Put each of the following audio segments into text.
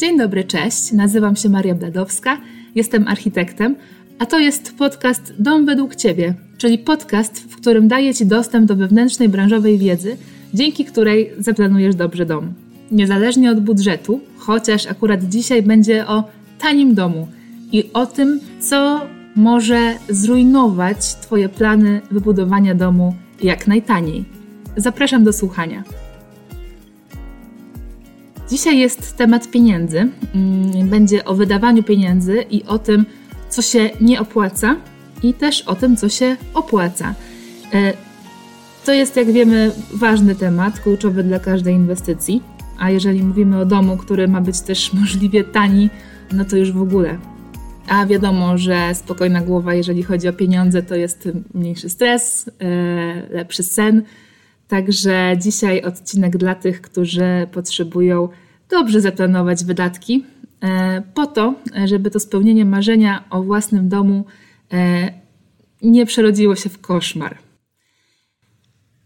Dzień dobry, cześć. Nazywam się Maria Bladowska, jestem architektem, a to jest podcast Dom według Ciebie, czyli podcast, w którym daję Ci dostęp do wewnętrznej branżowej wiedzy, dzięki której zaplanujesz dobrze dom. Niezależnie od budżetu, chociaż akurat dzisiaj będzie o tanim domu i o tym, co może zrujnować Twoje plany wybudowania domu jak najtaniej. Zapraszam do słuchania. Dzisiaj jest temat pieniędzy. Mm, będzie o wydawaniu pieniędzy i o tym, co się nie opłaca, i też o tym, co się opłaca. E, to jest, jak wiemy, ważny temat, kluczowy dla każdej inwestycji. A jeżeli mówimy o domu, który ma być też możliwie tani, no to już w ogóle. A wiadomo, że spokojna głowa, jeżeli chodzi o pieniądze, to jest mniejszy stres, e, lepszy sen Także dzisiaj odcinek dla tych, którzy potrzebują dobrze zaplanować wydatki, e, po to, żeby to spełnienie marzenia o własnym domu e, nie przerodziło się w koszmar.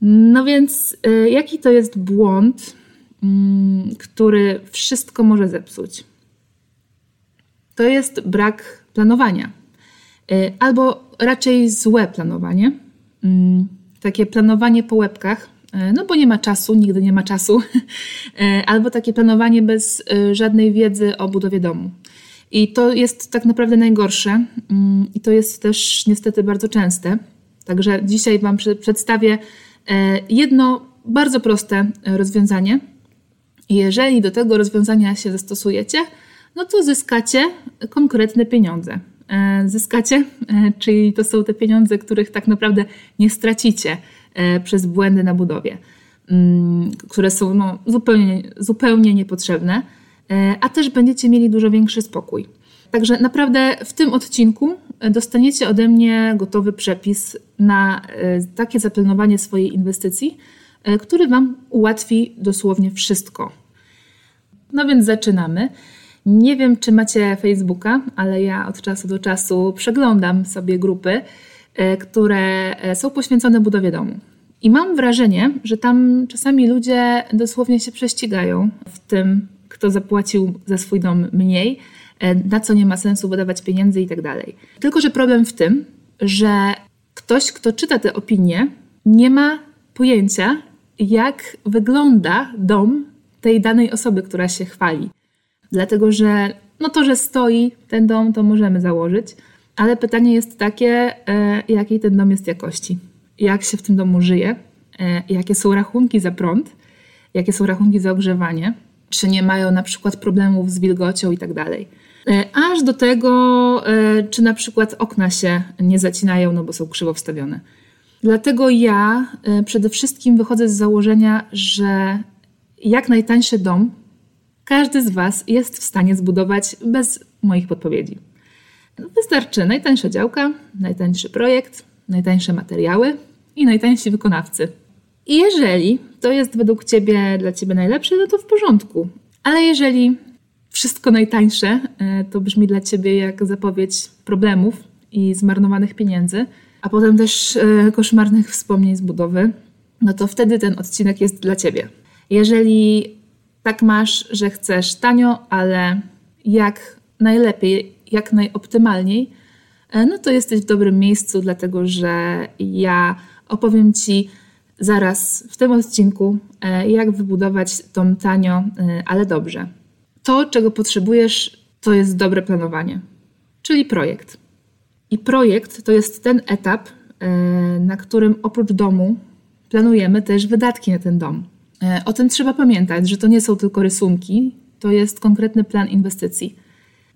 No więc, e, jaki to jest błąd, mm, który wszystko może zepsuć? To jest brak planowania, albo raczej złe planowanie. Mm, takie planowanie po łebkach, no bo nie ma czasu, nigdy nie ma czasu, e, albo takie planowanie bez e, żadnej wiedzy o budowie domu. I to jest tak naprawdę najgorsze mm, i to jest też niestety bardzo częste. Także dzisiaj Wam przedstawię jedno bardzo proste rozwiązanie. Jeżeli do tego rozwiązania się zastosujecie, no to zyskacie konkretne pieniądze. Zyskacie, czyli to są te pieniądze, których tak naprawdę nie stracicie E, przez błędy na budowie, mm, które są no, zupełnie, zupełnie niepotrzebne, e, a też będziecie mieli dużo większy spokój. Także naprawdę w tym odcinku dostaniecie ode mnie gotowy przepis na e, takie zaplanowanie swojej inwestycji, który Wam ułatwi dosłownie wszystko. No więc zaczynamy. Nie wiem, czy macie Facebooka, ale ja od czasu do czasu przeglądam sobie grupy E, które e, są poświęcone budowie domu. I mam wrażenie, że tam czasami ludzie dosłownie się prześcigają w tym, kto zapłacił za swój dom mniej, e, na co nie ma sensu wydawać pieniędzy i tak dalej. Tylko, że problem w tym, że ktoś, kto czyta te opinie, nie ma pojęcia, jak wygląda dom tej danej osoby, która się chwali. Dlatego, że no to, że stoi ten dom, to możemy założyć, ale pytanie jest takie, e, jakiej ten dom jest jakości? Jak się w tym domu żyje? E, jakie są rachunki za prąd? Jakie są rachunki za ogrzewanie? Czy nie mają na przykład problemów z wilgocią i tak dalej? E, aż do tego, czy na przykład okna się nie zacinają, no bo są krzywo wstawione. Dlatego ja przede wszystkim wychodzę z założenia, że jak najtańszy dom każdy z Was jest w stanie zbudować bez moich podpowiedzi. Wystarczy najtańsza działka, najtańszy projekt, najtańsze materiały i najtańsi wykonawcy. I jeżeli to jest według Ciebie dla Ciebie najlepsze, no to w porządku. Ale jeżeli wszystko najtańsze e, to brzmi dla Ciebie jak zapowiedź problemów i zmarnowanych pieniędzy, a potem też e, koszmarnych wspomnień z budowy, no to wtedy ten odcinek jest dla Ciebie. Jeżeli tak masz, że chcesz tanio, ale jak najlepiej jak najoptymalniej, e, no to jesteś w dobrym miejscu, dlatego że ja opowiem Ci zaraz w tym odcinku, e, jak wybudować dom tanio, e, ale dobrze. To, czego potrzebujesz, to jest dobre planowanie, czyli projekt. I projekt to jest ten etap, na którym oprócz domu planujemy też wydatki na ten dom. O tym trzeba pamiętać, że to nie są tylko rysunki, to jest konkretny plan inwestycji.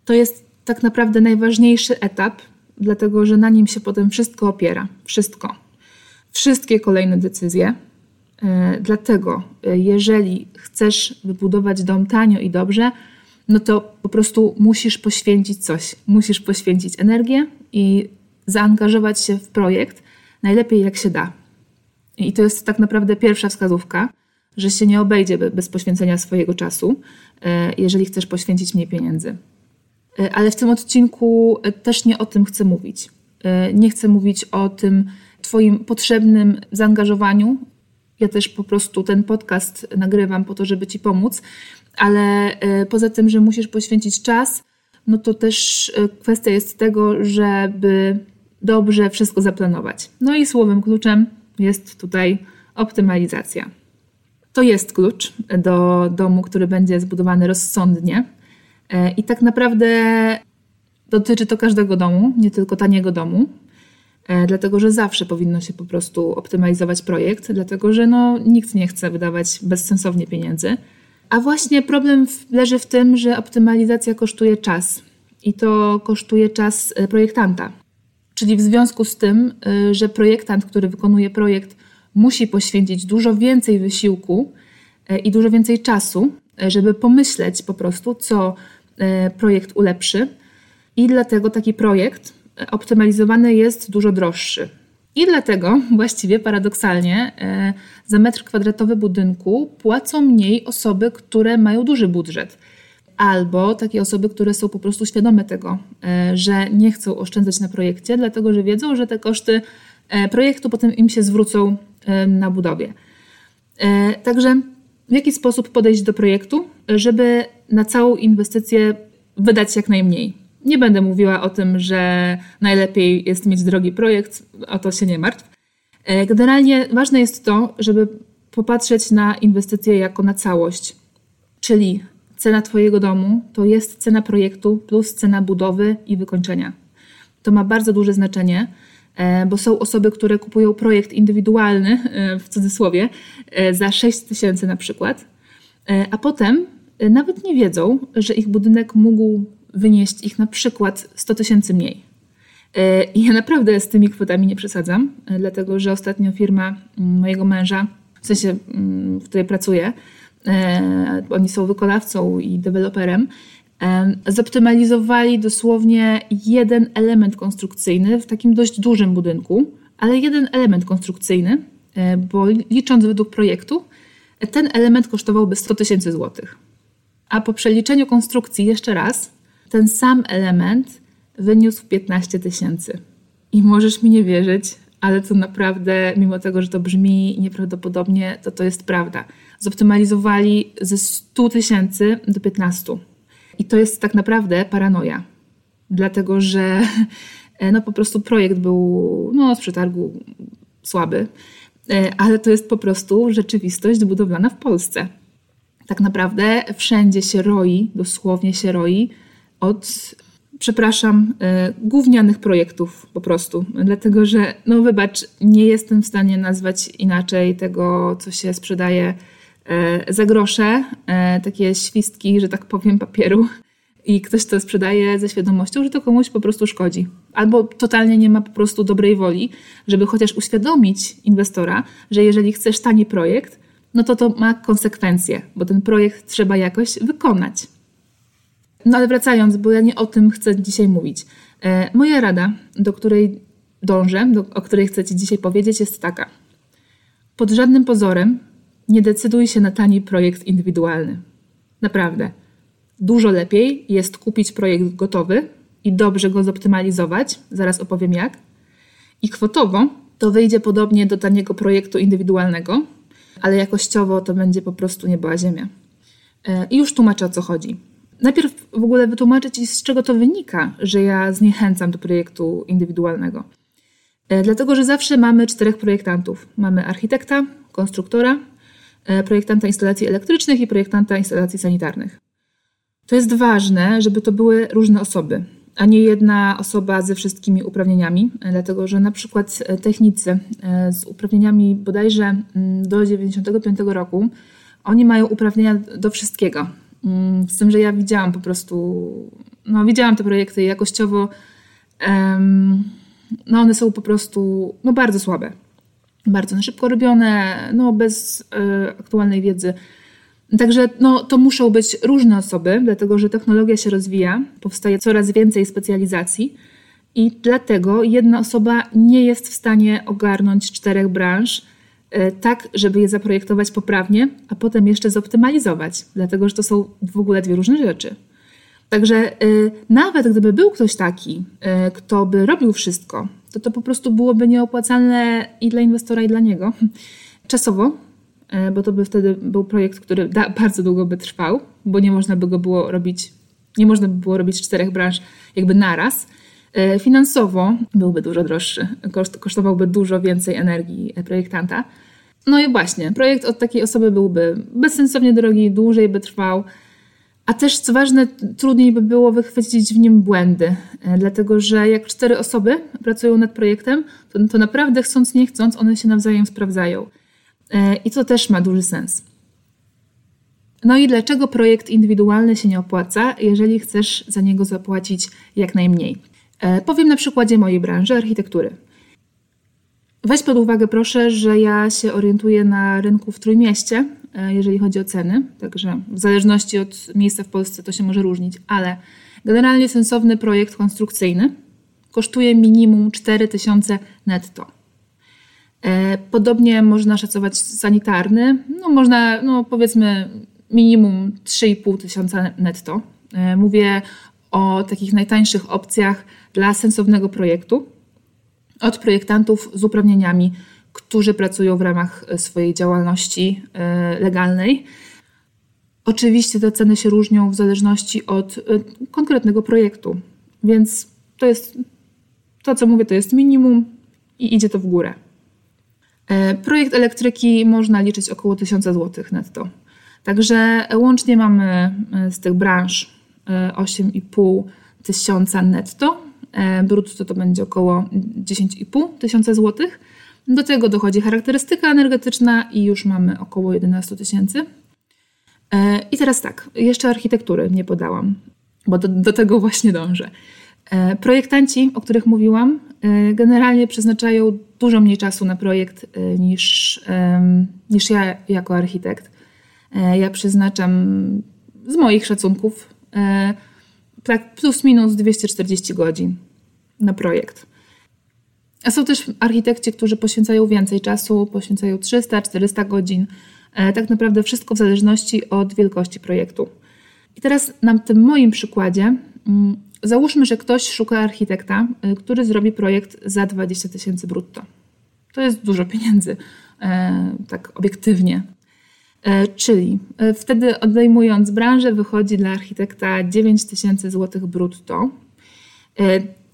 To jest tak naprawdę najważniejszy etap, dlatego że na nim się potem wszystko opiera. Wszystko. Wszystkie kolejne decyzje. E, dlatego, e, jeżeli chcesz wybudować dom tanio i dobrze, no to po prostu musisz poświęcić coś. Musisz poświęcić energię i zaangażować się w projekt najlepiej jak się da. I to jest tak naprawdę pierwsza wskazówka, że się nie obejdzie bez poświęcenia swojego czasu, e, jeżeli chcesz poświęcić mniej pieniędzy. E, ale w tym odcinku e, też nie o tym chcę mówić. E, nie chcę mówić o tym Twoim potrzebnym zaangażowaniu, Ja też po prostu ten podcast nagrywam po to, żeby Ci pomóc, ale poza tym, że musisz poświęcić czas, no to też kwestia jest tego, żeby dobrze wszystko zaplanować. No i słowem kluczem jest tutaj optymalizacja. To jest klucz do domu, który będzie zbudowany rozsądnie. E, I tak naprawdę dotyczy to każdego domu, nie tylko taniego domu, e, dlatego że zawsze powinno się po prostu optymalizować projekt, dlatego że no, nikt nie chce wydawać bezsensownie pieniędzy. A właśnie problem leży w tym, że optymalizacja kosztuje czas i to kosztuje czas e, projektanta. Czyli w związku z tym, że projektant, który wykonuje projekt, musi poświęcić dużo więcej wysiłku i dużo więcej czasu, żeby pomyśleć po prostu, co projekt ulepszy. I dlatego taki projekt optymalizowany jest dużo droższy. I dlatego właściwie paradoksalnie za metr kwadratowy budynku płacą mniej osoby, które mają duży budżet. Albo takie osoby, które są po prostu świadome tego, że nie chcą oszczędzać na projekcie, dlatego że wiedzą, że te koszty projektu potem im się zwrócą na budowie. E, także w jaki sposób podejść do projektu, żeby na całą inwestycję wydać jak najmniej. Nie będę mówiła o tym, że najlepiej jest mieć drogi projekt, o to się nie martw. E, generalnie ważne jest to, żeby popatrzeć na inwestycje jako na całość, czyli cena Twojego domu to jest cena projektu plus cena budowy i wykończenia. To ma bardzo duże znaczenie bo są osoby, które kupują projekt indywidualny, e, w cudzysłowie, e, za 6 tysięcy na przykład, a potem nawet nie wiedzą, że ich budynek mógł wynieść ich na przykład 100 tysięcy mniej. I ja naprawdę z tymi kwotami nie przesadzam, dlatego że ostatnio firma mm, mojego męża, w sensie mm, w której pracuję, oni są wykonawcą i deweloperem, zoptymalizowali dosłownie jeden element konstrukcyjny w takim dość dużym budynku, ale jeden element konstrukcyjny, e, bo licząc według projektu, ten element kosztowałby 100 tysięcy złotych. A po przeliczeniu konstrukcji jeszcze raz, ten sam element wyniósł 15 tysięcy. I możesz mi nie wierzyć, ale to naprawdę, mimo tego, że to brzmi nieprawdopodobnie, to to jest prawda. Zoptymalizowali ze 100 tysięcy do 15. I to jest tak naprawdę paranoja, dlatego że e, no, po prostu projekt był no, z przetargu słaby, e, ale to jest po prostu rzeczywistość budowlana w Polsce. Tak naprawdę wszędzie się roi, dosłownie się roi od, przepraszam, e, gównianych projektów po prostu. Dlatego, że, no wybacz, nie jestem w stanie nazwać inaczej tego, co się sprzedaje za grosze, e, takie świstki, że tak powiem, papieru i ktoś to sprzedaje ze świadomością, że to komuś po prostu szkodzi. Albo totalnie nie ma po prostu dobrej woli, żeby chociaż uświadomić inwestora, że jeżeli chcesz tani projekt, no to to ma konsekwencje, bo ten projekt trzeba jakoś wykonać. No ale wracając, bo ja nie o tym chcę dzisiaj mówić. E, moja rada, do której dążę, do, o której chcę Ci dzisiaj powiedzieć, jest taka. Pod żadnym pozorem nie decyduj się na tani projekt indywidualny. Naprawdę. Dużo lepiej jest kupić projekt gotowy i dobrze go zoptymalizować, zaraz opowiem jak. I kwotowo to wyjdzie podobnie do taniego projektu indywidualnego, ale jakościowo to będzie po prostu nieba ziemia. E, I już tłumaczę o co chodzi. Najpierw w ogóle wytłumaczę Ci, z czego to wynika, że ja zniechęcam do projektu indywidualnego. E, dlatego, że zawsze mamy czterech projektantów. Mamy architekta, konstruktora, projektanta instalacji elektrycznych i projektanta instalacji sanitarnych. To jest ważne, żeby to były różne osoby, a nie jedna osoba ze wszystkimi uprawnieniami, e, dlatego że na przykład e, technicy z uprawnieniami bodajże mm, do 95 roku, oni mają uprawnienia do wszystkiego. Mm, z tym, że ja widziałam po prostu, no widziałam te projekty jakościowo, no one są po prostu no bardzo słabe bardzo na szybko robione, no bez y, aktualnej wiedzy. Także no, to muszą być różne osoby, dlatego że technologia się rozwija, powstaje coraz więcej specjalizacji i dlatego jedna osoba nie jest w stanie ogarnąć czterech branż y, tak, żeby je zaprojektować poprawnie, a potem jeszcze zoptymalizować, dlatego że to są w ogóle dwie różne rzeczy. Także y, nawet gdyby był ktoś taki, y, kto by robił wszystko, to to po prostu byłoby nieopłacalne i dla inwestora, i dla niego czasowo, e, bo to by wtedy był projekt, który bardzo długo by trwał, bo nie można by go było robić, nie można by było robić czterech branż jakby naraz. Finansowo byłby dużo droższy, koszt, kosztowałby dużo więcej energii projektanta. No i właśnie, projekt od takiej osoby byłby bezsensownie drogi, dłużej by trwał, a też, co ważne, trudniej by było wychwycić w nim błędy, e, dlatego że jak cztery osoby pracują nad projektem, to, to naprawdę chcąc, nie chcąc, one się nawzajem sprawdzają. E, I to też ma duży sens. No i dlaczego projekt indywidualny się nie opłaca, jeżeli chcesz za niego zapłacić jak najmniej? E, powiem na przykładzie mojej branży architektury. Weź pod uwagę proszę, że ja się orientuję na rynku w Trójmieście, jeżeli chodzi o ceny, także w zależności od miejsca w Polsce to się może różnić, ale generalnie sensowny projekt konstrukcyjny kosztuje minimum 4000 netto. E, podobnie można szacować sanitarny, no można, no powiedzmy minimum 3,5 tysiąca netto. E, mówię o takich najtańszych opcjach dla sensownego projektu od projektantów z uprawnieniami, którzy pracują w ramach e, swojej działalności e, legalnej. Oczywiście te ceny się różnią w zależności od e, konkretnego projektu, więc to jest to, co mówię, to jest minimum i idzie to w górę. Projekt elektryki można liczyć około 1000 zł netto. Także łącznie mamy z tych branż 8,5 tysiąca netto, brutto to będzie około 10,5 tysiąca złotych. Do tego dochodzi charakterystyka energetyczna i już mamy około 11 tysięcy. E, I teraz tak, jeszcze architektury nie podałam, bo do, do tego właśnie dążę. E, projektanci, o których mówiłam, generalnie przeznaczają dużo mniej czasu na projekt niż, niż ja jako architekt. Ja przeznaczam z moich szacunków tak plus minus 240 godzin na projekt. A są też architekci, którzy poświęcają więcej czasu, poświęcają 300-400 godzin. E, tak naprawdę wszystko w zależności od wielkości projektu. I teraz na tym moim przykładzie mm, załóżmy, że ktoś szuka architekta, e, który zrobi projekt za 20 tysięcy brutto. To jest dużo pieniędzy, e, tak obiektywnie. Czyli wtedy odejmując branżę wychodzi dla architekta 9 tysięcy złotych brutto.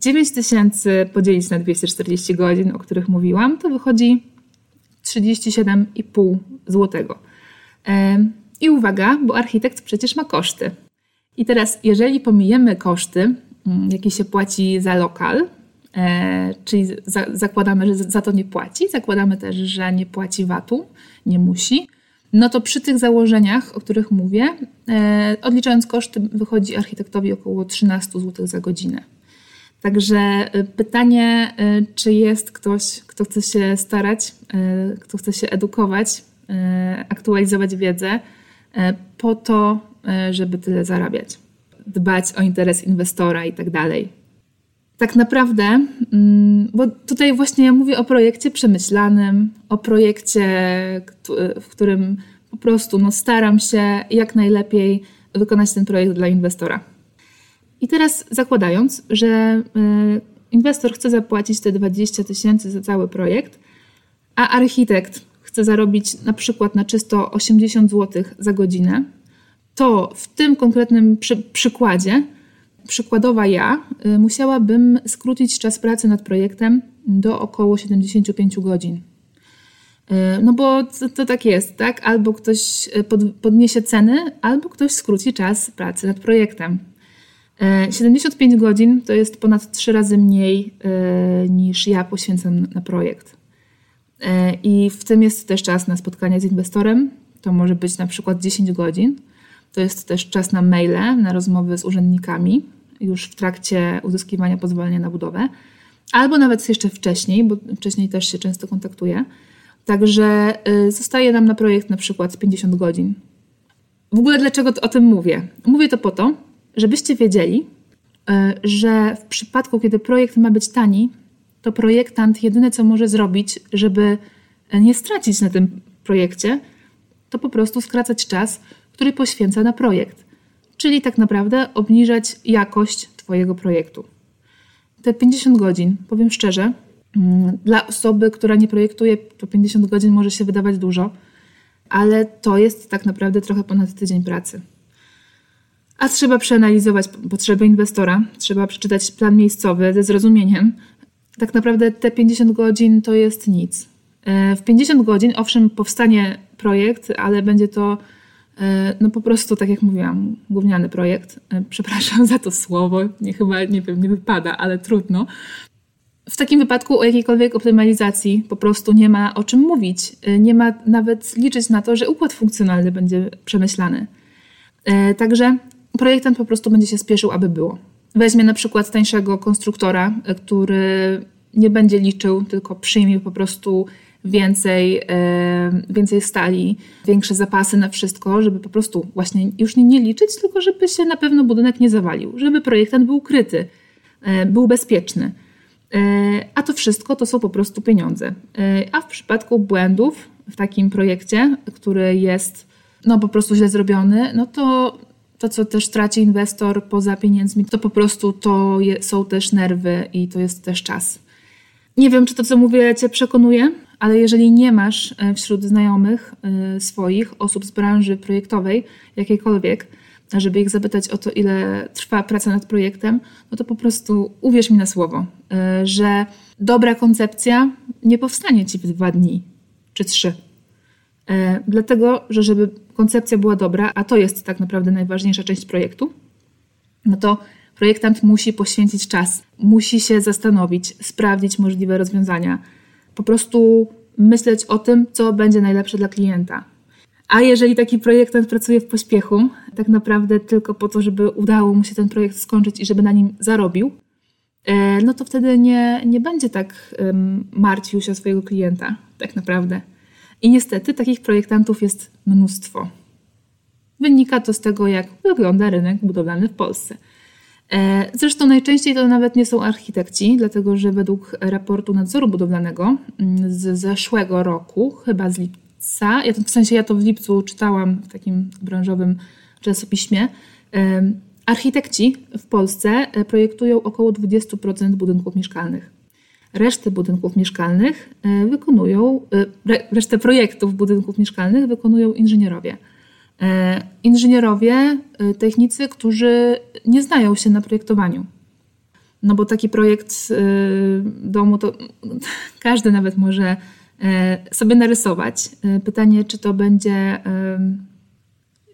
9 tysięcy podzielić na 240 godzin, o których mówiłam, to wychodzi 37,5 zł. I uwaga, bo architekt przecież ma koszty. I teraz, jeżeli pomijemy koszty, mm, jakie się płaci za lokal, e, czyli za, zakładamy, że za to nie płaci, zakładamy też, że nie płaci VAT-u, nie musi, no to przy tych założeniach, o których mówię, e, odliczając koszty, wychodzi architektowi około 13 zł za godzinę. Także y, pytanie, y, czy jest ktoś, kto chce się starać, y, kto chce się edukować, aktualizować wiedzę po to, żeby tyle zarabiać, dbać o interes inwestora i tak dalej. Tak naprawdę, mm, bo tutaj właśnie ja mówię o projekcie przemyślanym, o projekcie, w którym po prostu no, staram się jak najlepiej wykonać ten projekt dla inwestora. I teraz zakładając, że e, inwestor chce zapłacić te 20 tysięcy za cały projekt, a architekt chce zarobić na przykład na czysto 80 zł za godzinę, to w tym konkretnym przy, przykładzie, przykładowa ja, y, musiałabym skrócić czas pracy nad projektem do około 75 godzin. Y, no bo to, to tak jest, tak? Albo ktoś pod, podniesie ceny, albo ktoś skróci czas pracy nad projektem. 75 e, godzin to jest ponad 3 razy mniej e, niż ja poświęcam na projekt. E, I w tym jest też czas na spotkanie z inwestorem. To może być na przykład 10 godzin. To jest też czas na maile, na rozmowy z urzędnikami już w trakcie uzyskiwania pozwolenia na budowę, albo nawet jeszcze wcześniej, bo wcześniej też się często kontaktuję. Także zostaje nam na projekt na przykład 50 godzin. W ogóle dlaczego o tym mówię? Mówię to po to, żebyście wiedzieli, e, że w przypadku, kiedy projekt ma być tani, to projektant jedyne co może zrobić, żeby nie stracić na tym projekcie, to po prostu skracać czas, który poświęca na projekt. Czyli tak naprawdę obniżać jakość Twojego projektu. Te 50 godzin, powiem szczerze, mm, dla osoby, która nie projektuje, to 50 godzin może się wydawać dużo, ale to jest tak naprawdę trochę ponad tydzień pracy. A trzeba przeanalizować potrzeby inwestora, trzeba przeczytać plan miejscowy ze zrozumieniem. Tak naprawdę te 50 godzin to jest nic. E, w 50 godzin, owszem, powstanie projekt, ale będzie to e, no po prostu, tak jak mówiłam, gówniany projekt. E, przepraszam za to słowo, nie chyba, nie wiem, nie wypada, ale trudno. W takim wypadku o jakiejkolwiek optymalizacji po prostu nie ma o czym mówić. Nie ma nawet liczyć na to, że układ funkcjonalny będzie przemyślany. Także projektant po prostu będzie się spieszył, aby było. Weźmie na przykład tańszego konstruktora, który nie będzie liczył, tylko przyjmie po prostu więcej, e, więcej stali, większe zapasy na wszystko, żeby po prostu właśnie już nie, nie liczyć, tylko żeby się na pewno budynek nie zawalił, żeby projektant był ukryty, e, był bezpieczny. E, a to wszystko to są po prostu pieniądze. A w przypadku błędów w takim projekcie, który jest no, po prostu źle zrobiony, no to to, co też traci inwestor poza pieniędzmi, to po prostu to je, są też nerwy i to jest też czas. Nie wiem, czy to, co mówię, Cię przekonuje, ale jeżeli nie masz e, wśród znajomych e, swoich, osób z branży projektowej, jakiejkolwiek, żeby ich zapytać o to, ile trwa praca nad projektem, no to po prostu uwierz mi na słowo, e, że dobra koncepcja nie powstanie Ci w dwa dni czy trzy. Dlatego, że żeby koncepcja była dobra, a to jest tak naprawdę najważniejsza część projektu, no to projektant musi poświęcić czas, musi się zastanowić, sprawdzić możliwe rozwiązania, po prostu myśleć o tym, co będzie najlepsze dla klienta. A jeżeli taki projektant pracuje w pośpiechu, tak naprawdę tylko po to, żeby udało mu się ten projekt skończyć i żeby na nim zarobił, e, no to wtedy nie, nie będzie tak martwił się o swojego klienta, tak naprawdę. I niestety takich projektantów jest mnóstwo. Wynika to z tego, jak wygląda rynek budowlany w Polsce. E, zresztą najczęściej to nawet nie są architekci, dlatego że według raportu nadzoru budowlanego mm, z zeszłego roku, chyba z lipca, ja to, w sensie ja to w lipcu czytałam w takim branżowym czasopiśmie, architekci w Polsce e, projektują około 20% budynków mieszkalnych. Resztę budynków mieszkalnych e, wykonują, resztę projektów budynków mieszkalnych wykonują inżynierowie. E, inżynierowie, e, technicy, którzy nie znają się na projektowaniu. No bo taki projekt e, domu to każdy nawet może sobie narysować. Pytanie, czy to będzie,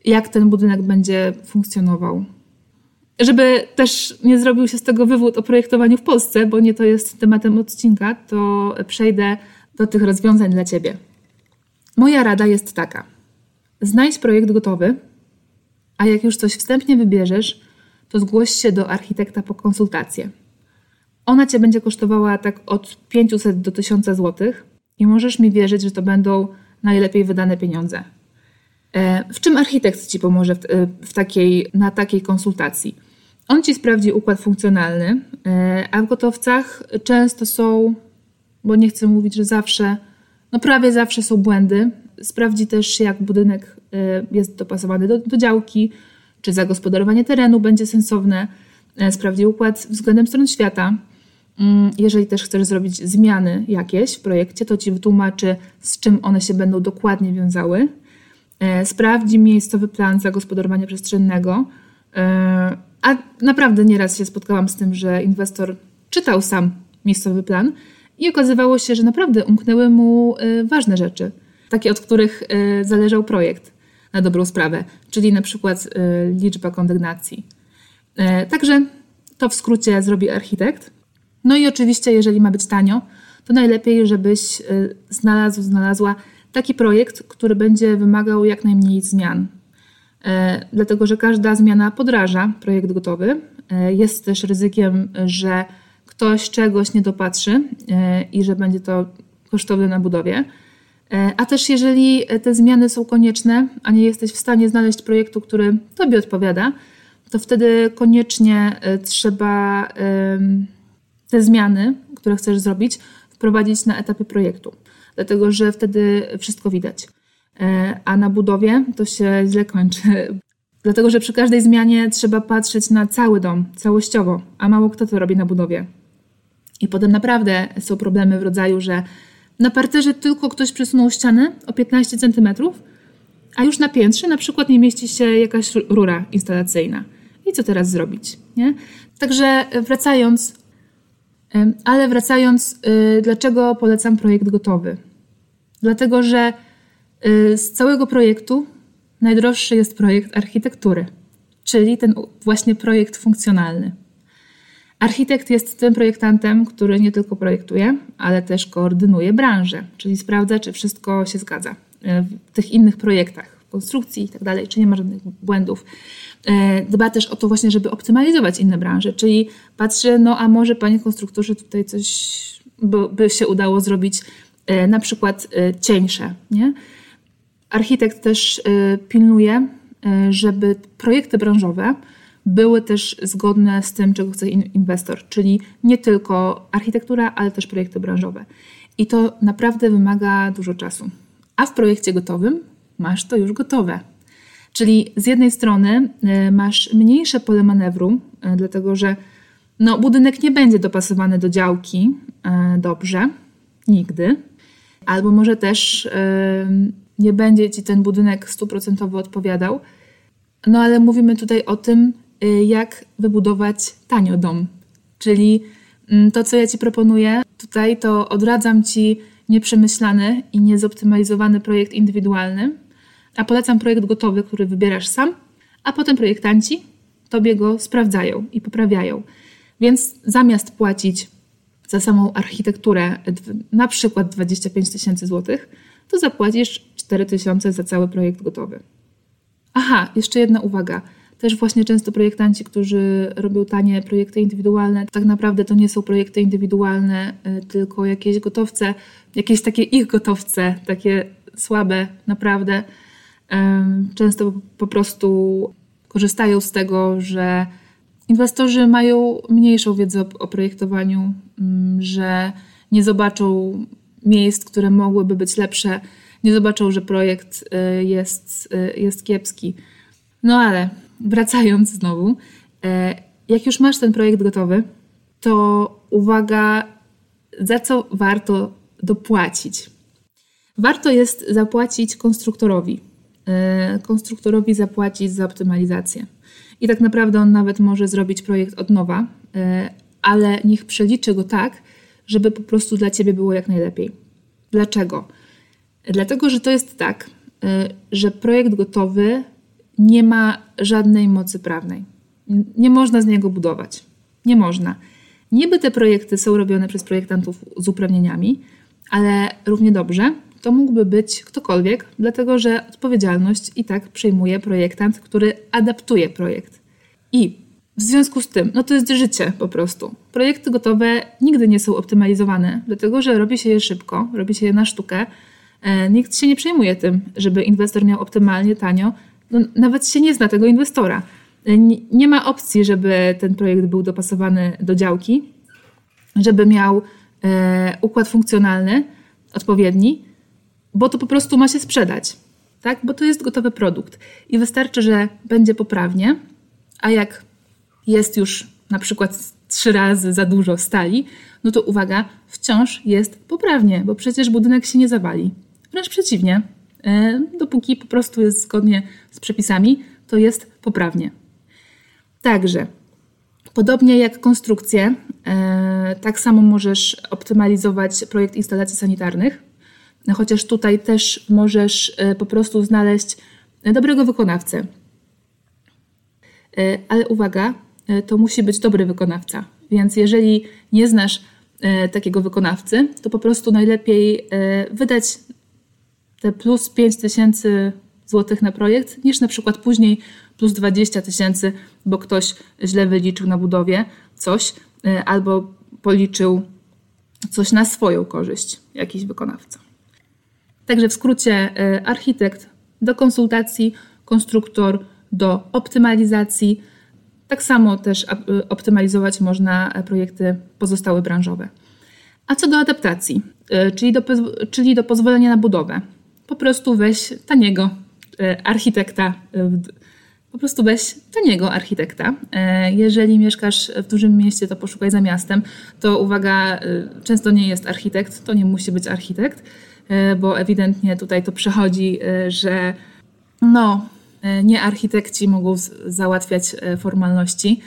jak ten budynek będzie funkcjonował. Żeby też nie zrobił się z tego wywód o projektowaniu w Polsce, bo nie to jest tematem odcinka, to przejdę do tych rozwiązań dla Ciebie. Moja rada jest taka – Znajdź projekt gotowy, a jak już coś wstępnie wybierzesz, to zgłoś się do architekta po konsultację. Ona cię będzie kosztowała tak od 500 do 1000 zł i możesz mi wierzyć, że to będą najlepiej wydane pieniądze. E, w czym architekt ci pomoże w, e, w takiej, na takiej konsultacji? On ci sprawdzi układ funkcjonalny, e, a w gotowcach często są, bo nie chcę mówić, że zawsze, no prawie zawsze są błędy, Sprawdzi też, jak budynek e, jest dopasowany do, do działki, czy zagospodarowanie terenu będzie sensowne. E, sprawdzi układ względem stron świata. Mm, jeżeli też chcesz zrobić zmiany jakieś w projekcie, to ci wytłumaczy, z czym one się będą dokładnie wiązały. Sprawdzi miejscowy plan zagospodarowania przestrzennego. A naprawdę nieraz się spotkałam z tym, że inwestor czytał sam miejscowy plan i okazywało się, że naprawdę umknęły mu ważne rzeczy takie od których y, zależał projekt na dobrą sprawę, czyli na przykład y, liczba kondygnacji. Y, także to w skrócie zrobi architekt. No i oczywiście, jeżeli ma być tanio, to najlepiej, żebyś znalazł, znalazła taki projekt, który będzie wymagał jak najmniej zmian. Dlatego, że każda zmiana podraża projekt gotowy. Jest też ryzykiem, że ktoś czegoś nie dopatrzy i że będzie to kosztowne na budowie. E, a też jeżeli te zmiany są konieczne, a nie jesteś w stanie znaleźć projektu, który Tobie odpowiada, to wtedy koniecznie e, trzeba te zmiany, które chcesz zrobić, wprowadzić na etapie projektu. Dlatego, że wtedy wszystko widać. E, a na budowie to się źle kończy. Dlatego, że przy każdej zmianie trzeba patrzeć na cały dom, całościowo, a mało kto to robi na budowie. I potem naprawdę są problemy w rodzaju, że na parterze tylko ktoś przesunął ścianę o 15 cm, a już na piętrze na przykład nie mieści się jakaś rura instalacyjna. I co teraz zrobić? Nie? Także wracając, ale wracając, y, dlaczego polecam projekt gotowy? Dlatego, że z całego projektu najdroższy jest projekt architektury, czyli ten właśnie projekt funkcjonalny. Architekt jest tym projektantem, który nie tylko projektuje, ale też koordynuje branżę, czyli sprawdza, czy wszystko się zgadza e, w tych innych projektach, konstrukcji i tak czy nie ma żadnych błędów. E, dba też o to właśnie, żeby optymalizować inne branże, czyli patrzy, no a może panie konstruktorzy tutaj coś by, by się udało zrobić na przykład cieńsze, nie? Architekt też pilnuje, żeby projekty branżowe były też zgodne z tym, czego chce inwestor, czyli nie tylko architektura, ale też projekty branżowe. I to naprawdę wymaga dużo czasu. A w projekcie gotowym masz to już gotowe. Czyli z jednej strony y, masz mniejsze pole manewru, y, dlatego że no, budynek nie będzie dopasowany do działki y, dobrze, nigdy. Albo może też nie będzie ci ten budynek stuprocentowo odpowiadał. No ale mówimy tutaj o tym, Y, jak wybudować tanio dom. Czyli mm, to, co ja Ci proponuję tutaj, to odradzam Ci nieprzemyślany i niezoptymalizowany projekt indywidualny, a polecam projekt gotowy, który wybierasz sam, a potem projektanci Tobie go sprawdzają i poprawiają. Więc zamiast płacić za samą architekturę na przykład 25 tysięcy złotych, to zapłacisz 4 tysiące za cały projekt gotowy. Aha, jeszcze jedna uwaga – też właśnie często projektanci, którzy robią tanie projekty indywidualne, tak naprawdę to nie są projekty indywidualne, y, tylko jakieś gotowce, jakieś takie ich gotowce, takie słabe naprawdę. Często po prostu korzystają z tego, że inwestorzy mają mniejszą wiedzę o, projektowaniu, mm, że nie zobaczą miejsc, które mogłyby być lepsze, nie zobaczą, że projekt y, jest, y, jest kiepski. No ale wracając znowu, e, jak już masz ten projekt gotowy, to uwaga, za co warto dopłacić. Warto jest zapłacić konstruktorowi. Konstruktorowi zapłacić za optymalizację. I tak naprawdę on nawet może zrobić projekt od nowa, ale niech przeliczy go tak, żeby po prostu dla ciebie było jak najlepiej. Dlaczego? Dlatego, że to jest tak, że projekt gotowy nie ma żadnej mocy prawnej. Nie można z niego budować. Nie można. Niby te projekty są robione przez projektantów z uprawnieniami, ale równie dobrze to mógłby być ktokolwiek, dlatego że odpowiedzialność i tak przejmuje projektant, który adaptuje projekt. I w związku z tym, no to jest życie po prostu. Projekty gotowe nigdy nie są optymalizowane, dlatego że robi się je szybko, robi się je na sztukę. E, nikt się nie przejmuje tym, żeby inwestor miał optymalnie, tanio, no, nawet się nie zna tego inwestora. Nie, nie ma opcji, żeby ten projekt był dopasowany do działki, żeby miał e, układ funkcjonalny odpowiedni, bo to po prostu ma się sprzedać, tak? bo to jest gotowy produkt i wystarczy, że będzie poprawnie, a jak jest już na przykład trzy razy za dużo stali, no to uwaga, wciąż jest poprawnie, bo przecież budynek się nie zawali. Wręcz przeciwnie, E, dopóki po prostu jest zgodnie z przepisami, to jest poprawnie. Także, podobnie jak konstrukcję, e, tak samo możesz optymalizować projekt instalacji sanitarnych, chociaż tutaj też możesz e, po prostu znaleźć dobrego wykonawcę. Ale uwaga, to musi być dobry wykonawca. Więc jeżeli nie znasz takiego wykonawcy, to po prostu najlepiej wydać te plus 5 tysięcy złotych na projekt, niż na przykład później plus 20 tysięcy, bo ktoś źle wyliczył na budowie coś y, albo policzył coś na swoją korzyść, jakiś wykonawca. Także w skrócie y, architekt do konsultacji, konstruktor do optymalizacji. Tak samo też y, optymalizować można projekty pozostałe branżowe. A co do adaptacji, czyli do, czyli do pozwolenia na budowę po prostu weź taniego e, architekta. E, po prostu weź taniego architekta. E, jeżeli mieszkasz w dużym mieście, to poszukaj za miastem. To uwaga, często nie jest architekt, to nie musi być architekt, bo ewidentnie tutaj to przechodzi, że No, nie architekci mogą załatwiać formalności.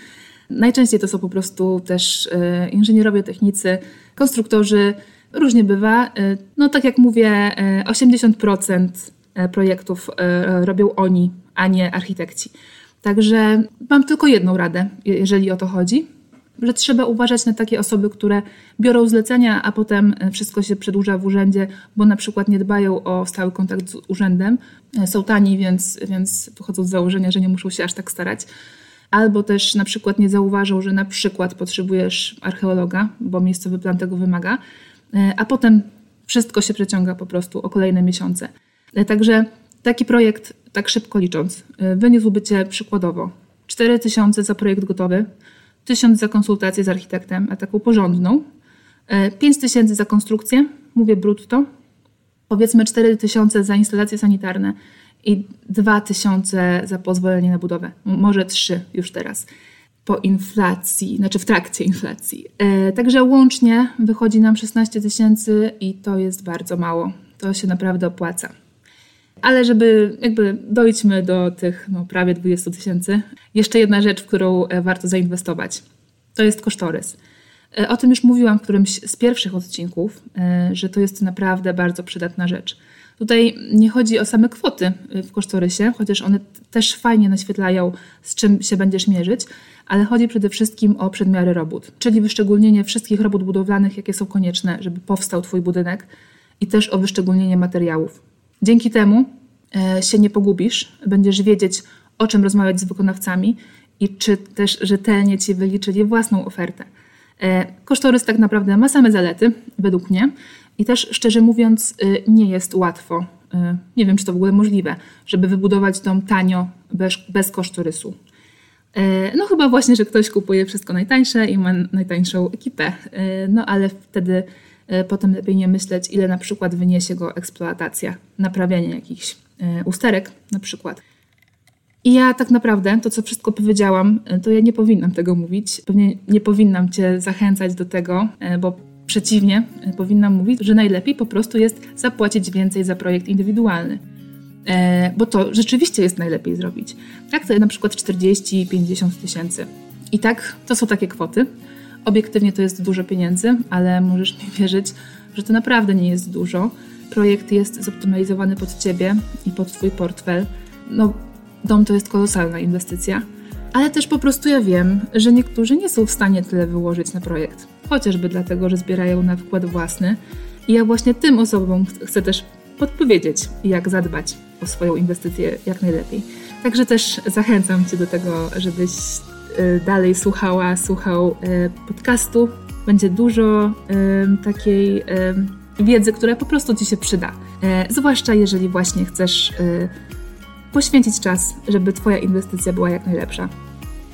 Najczęściej to są po prostu też inżynierowie, technicy, konstruktorzy. Różnie bywa. No, tak jak mówię, 80% projektów robią oni, a nie architekci. Także mam tylko jedną radę, jeżeli o to chodzi, że trzeba uważać na takie osoby, które biorą zlecenia, a potem wszystko się przedłuża w urzędzie, bo na przykład nie dbają o stały kontakt z urzędem. Są tani, więc, więc wychodzą z założenia, że nie muszą się aż tak starać. Albo też na przykład nie zauważą, że na przykład potrzebujesz archeologa, bo miejscowy plan tego wymaga, a potem wszystko się przeciąga po prostu o kolejne miesiące. Także taki projekt, tak szybko licząc, y, wyniósłby Cię przykładowo 4000 za projekt gotowy, 1000 za konsultację z architektem, a taką porządną, 5000 y, za konstrukcję, mówię brutto, powiedzmy 4000 za instalacje sanitarne i 2000 za pozwolenie na budowę, może 3 już teraz po inflacji, znaczy w trakcie inflacji. E, także łącznie wychodzi nam 16 tysięcy i to jest bardzo mało. To się naprawdę opłaca. Ale żeby jakby dojdźmy do tych no, prawie 20 tysięcy, jeszcze jedna rzecz, w którą e, warto zainwestować, to jest kosztorys. E, o tym już mówiłam w którymś z pierwszych odcinków, że to jest naprawdę bardzo przydatna rzecz. Tutaj nie chodzi o same kwoty w kosztorysie, chociaż one też fajnie naświetlają, z czym się będziesz mierzyć, ale chodzi przede wszystkim o przedmiary robót, czyli wyszczególnienie wszystkich robót budowlanych, jakie są konieczne, żeby powstał Twój budynek i też o wyszczególnienie materiałów. Dzięki temu e, się nie pogubisz, będziesz wiedzieć, o czym rozmawiać z wykonawcami i czy też rzetelnie ci wyliczyli własną ofertę. E, kosztorys tak naprawdę ma same zalety, według mnie, i też szczerze mówiąc, e, nie jest łatwo. Nie wiem, czy to w ogóle możliwe, żeby wybudować dom tanio, bez, bez kosztorysu. No chyba właśnie, że ktoś kupuje wszystko najtańsze i ma najtańszą ekipę. No ale wtedy E, potem lepiej nie myśleć, ile na przykład wyniesie go eksploatacja, naprawianie jakichś e, usterek na przykład. I ja tak naprawdę, to co wszystko powiedziałam, e, to ja nie powinnam tego mówić. Pewnie nie powinnam Cię zachęcać do tego, bo przeciwnie, powinnam mówić, że najlepiej po prostu jest zapłacić więcej za projekt indywidualny. Bo to rzeczywiście jest najlepiej zrobić. Tak, to na przykład 40-50 tysięcy. I tak, to są takie kwoty. Obiektywnie to jest dużo pieniędzy, ale możesz mi wierzyć, że to naprawdę nie jest dużo. Projekt jest zoptymalizowany pod ciebie i pod twój portfel. No, dom to jest kolosalna inwestycja, ale też po prostu ja wiem, że niektórzy nie są w stanie tyle wyłożyć na projekt, chociażby dlatego, że zbierają na wkład własny. I ja właśnie tym osobom chcę też podpowiedzieć, jak zadbać o swoją inwestycję jak najlepiej. Także też zachęcam Cię do tego, żebyś Y, dalej słuchała, słuchał y, podcastu. Będzie dużo y, takiej wiedzy, która po prostu Ci się przyda. Zwłaszcza jeżeli właśnie chcesz poświęcić czas, żeby Twoja inwestycja była jak najlepsza.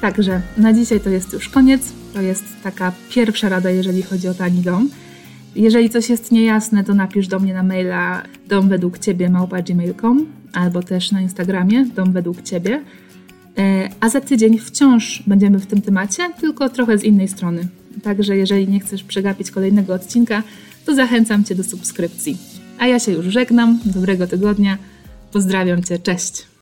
Także na dzisiaj to jest już koniec. To jest taka pierwsza rada, jeżeli chodzi o tani dom. Jeżeli coś jest niejasne, to napisz do mnie na maila dom według ciebie małpa.gmail.com albo też na Instagramie dom według ciebie. E, a za tydzień wciąż będziemy w tym temacie, tylko trochę z innej strony. Także jeżeli nie chcesz przegapić kolejnego odcinka, to zachęcam Cię do subskrypcji. A ja się już żegnam. Dobrego tygodnia. Pozdrawiam Cię. Cześć.